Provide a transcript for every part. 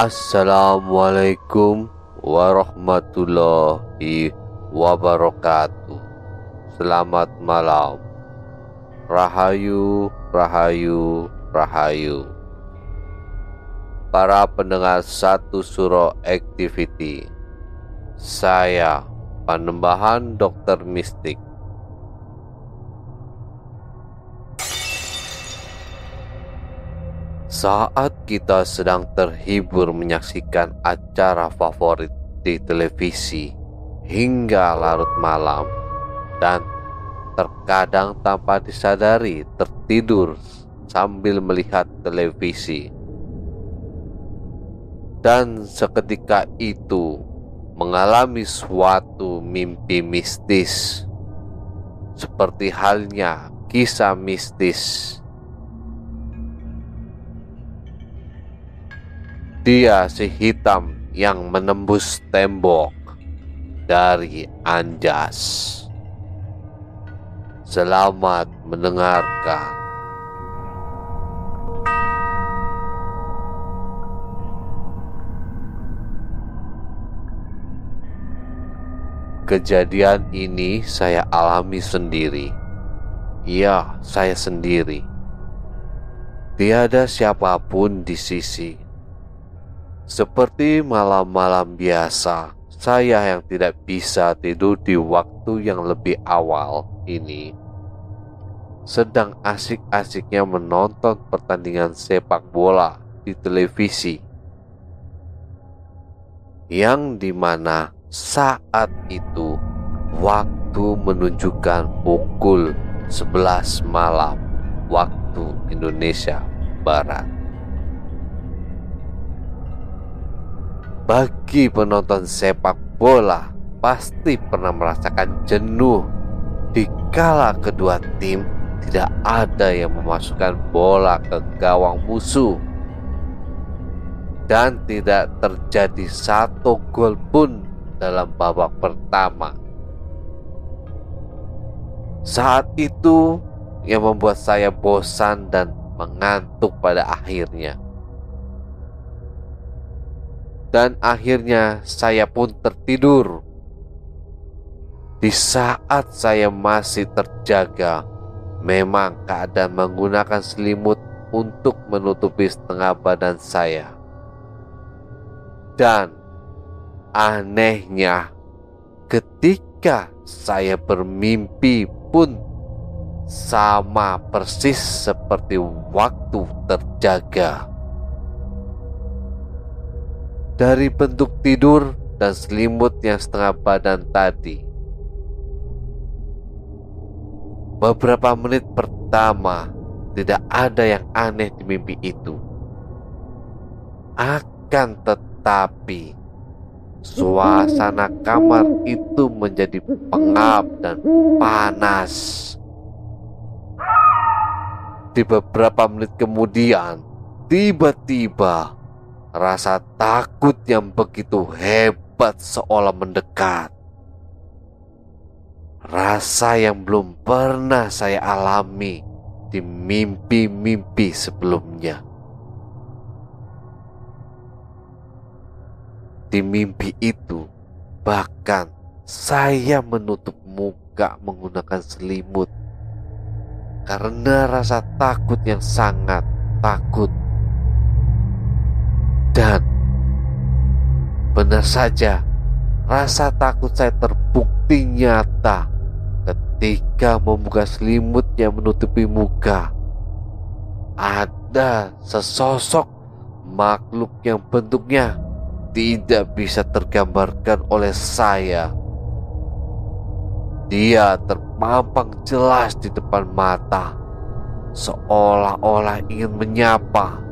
Assalamualaikum warahmatullahi wabarakatuh. Selamat malam. Rahayu, rahayu, rahayu. Para pendengar satu suro activity. Saya Panembahan Dokter Mistik Saat kita sedang terhibur menyaksikan acara favorit di televisi hingga larut malam dan terkadang tanpa disadari tertidur sambil melihat televisi. Dan seketika itu mengalami suatu mimpi mistis seperti halnya kisah mistis Dia si hitam yang menembus tembok dari Anjas. Selamat mendengarkan. Kejadian ini saya alami sendiri. Ya, saya sendiri. Tiada siapa pun di sisi seperti malam-malam biasa, saya yang tidak bisa tidur di waktu yang lebih awal ini sedang asik-asiknya menonton pertandingan sepak bola di televisi. Yang di mana saat itu waktu menunjukkan pukul 11 malam waktu Indonesia Barat. Bagi penonton sepak bola, pasti pernah merasakan jenuh. Dikala kedua tim tidak ada yang memasukkan bola ke gawang musuh. Dan tidak terjadi satu gol pun dalam babak pertama. Saat itu yang membuat saya bosan dan mengantuk pada akhirnya dan akhirnya saya pun tertidur. Di saat saya masih terjaga, memang keadaan menggunakan selimut untuk menutupi setengah badan saya. Dan anehnya, ketika saya bermimpi pun sama persis seperti waktu terjaga dari bentuk tidur dan selimut yang setengah badan tadi. Beberapa menit pertama tidak ada yang aneh di mimpi itu. Akan tetapi suasana kamar itu menjadi pengap dan panas. Di beberapa menit kemudian, tiba-tiba rasa takut yang begitu hebat seolah mendekat. Rasa yang belum pernah saya alami di mimpi-mimpi sebelumnya. Di mimpi itu, bahkan saya menutup muka menggunakan selimut karena rasa takut yang sangat takut. Dan benar saja, rasa takut saya terbukti nyata ketika membuka selimut yang menutupi muka. Ada sesosok makhluk yang bentuknya tidak bisa tergambarkan oleh saya. Dia terpampang jelas di depan mata, seolah-olah ingin menyapa.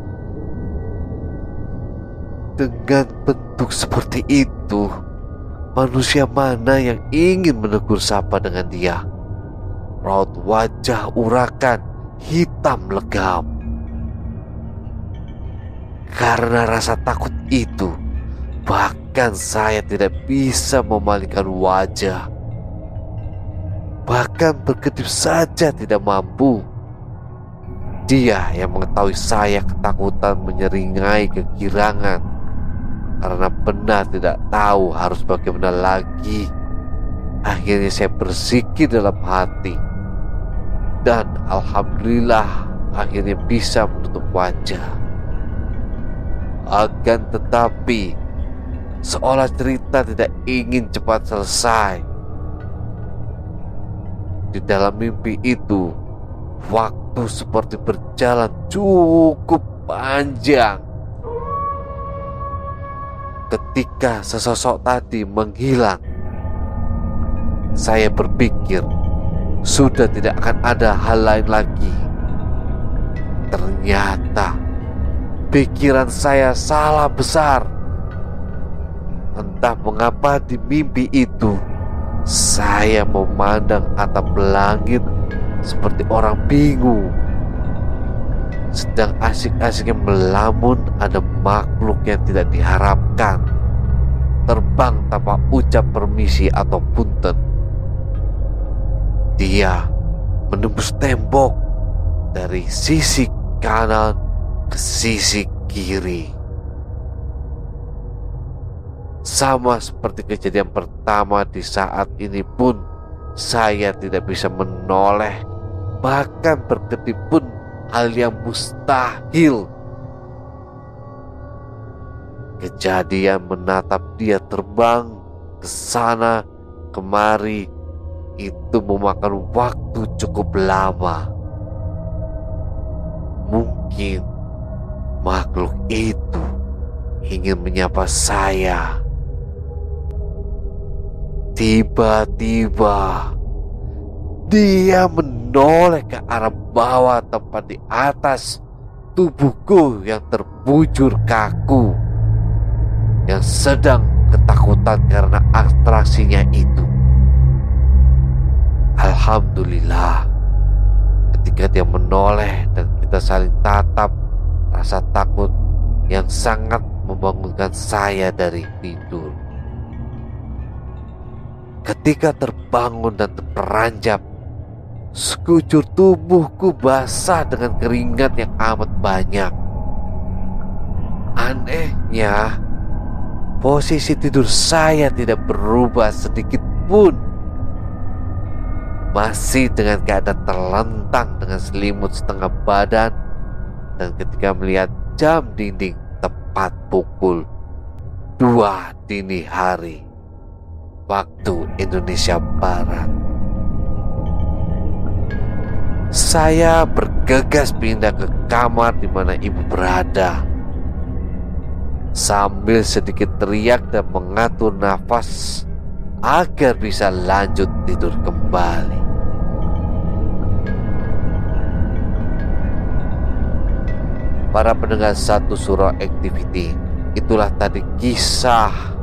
Dengan bentuk seperti itu, manusia mana yang ingin menegur sapa dengan dia? Raut wajah urakan hitam legam. Karena rasa takut itu, Bahkan saya tidak bisa memalingkan wajah. Bahkan berkedip saja tidak mampu. Dia yang mengetahui saya ketakutan menyeringai kegirangan karena benar tidak tahu harus bagaimana lagi. Akhirnya saya berzikir dalam hati dan alhamdulillah akhirnya bisa menutup wajah. Akan tetapi seolah cerita tidak ingin cepat selesai. Di dalam mimpi itu, waktu seperti berjalan cukup panjang. Ketika sesosok tadi menghilang, saya berpikir sudah tidak akan ada hal lain lagi. Ternyata pikiran saya salah besar Entah mengapa di mimpi itu saya memandang atap langit seperti orang bingung. Sedang asik-asiknya melamun ada makhluk yang tidak diharapkan. Terbang tanpa ucap permisi atau punten. Dia menembus tembok dari sisi kanan ke sisi kiri. Sama seperti kejadian pertama di saat ini pun saya tidak bisa menoleh bahkan berkedip pun hal yang mustahil. Kejadian menatap dia terbang ke sana kemari itu memakan waktu cukup lama. Mungkin makhluk itu ingin menyapa saya. Tiba-tiba dia menoleh ke arah bawah tempat di atas tubuhku yang terbujur kaku yang sedang ketakutan karena atraksinya itu. Alhamdulillah ketika dia menoleh dan kita saling tatap rasa takut yang sangat membangunkan saya dari tidur. Ketika terbangun dan terperanjap, sekujur tubuhku basah dengan keringat yang amat banyak. Anehnya, posisi tidur saya tidak berubah sedikit pun. Masih dengan keadaan terlentang dengan selimut setengah badan dan ketika melihat jam dinding tepat pukul dua dini hari waktu Indonesia Barat. Saya bergegas pindah ke kamar di mana ibu berada. Sambil sedikit teriak dan mengatur nafas agar bisa lanjut tidur kembali. Para pendengar satu surah activity, itulah tadi kisah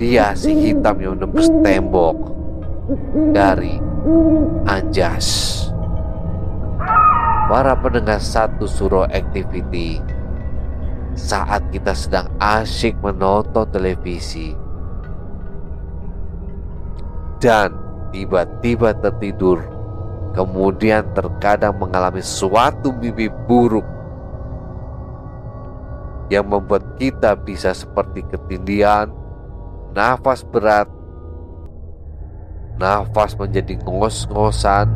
dia si hitam yang menembus tembok dari Anjas. Para pendengar satu suro activity saat kita sedang asyik menonton televisi dan tiba-tiba tertidur kemudian terkadang mengalami suatu mimpi buruk yang membuat kita bisa seperti ketindihan, nafas berat, nafas menjadi ngos-ngosan,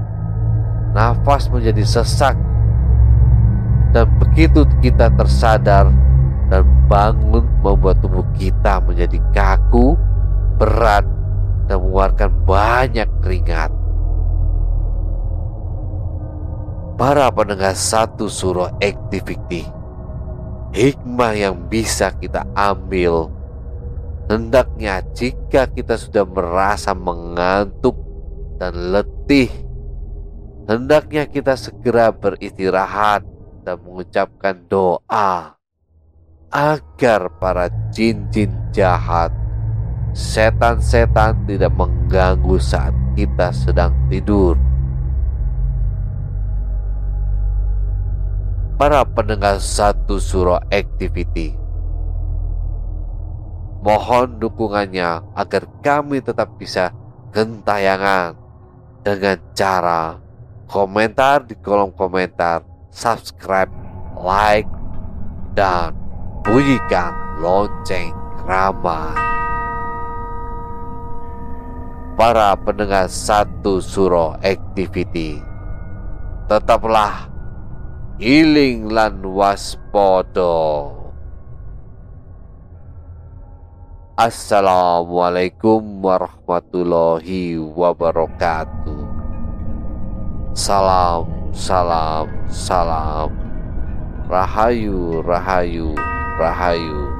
nafas menjadi sesak, dan begitu kita tersadar dan bangun membuat tubuh kita menjadi kaku, berat, dan mengeluarkan banyak keringat. Para pendengar satu surah activity hikmah yang bisa kita ambil. Hendaknya jika kita sudah merasa mengantuk dan letih, hendaknya kita segera beristirahat dan mengucapkan doa agar para jin-jin jahat, setan-setan tidak mengganggu saat kita sedang tidur. para pendengar satu surah activity. Mohon dukungannya agar kami tetap bisa gentayangan dengan cara komentar di kolom komentar, subscribe, like, dan bunyikan lonceng ramah. Para pendengar satu surah activity, tetaplah iling lan waspada Assalamualaikum warahmatullahi wabarakatuh. Salam, salam, salam. Rahayu, rahayu, rahayu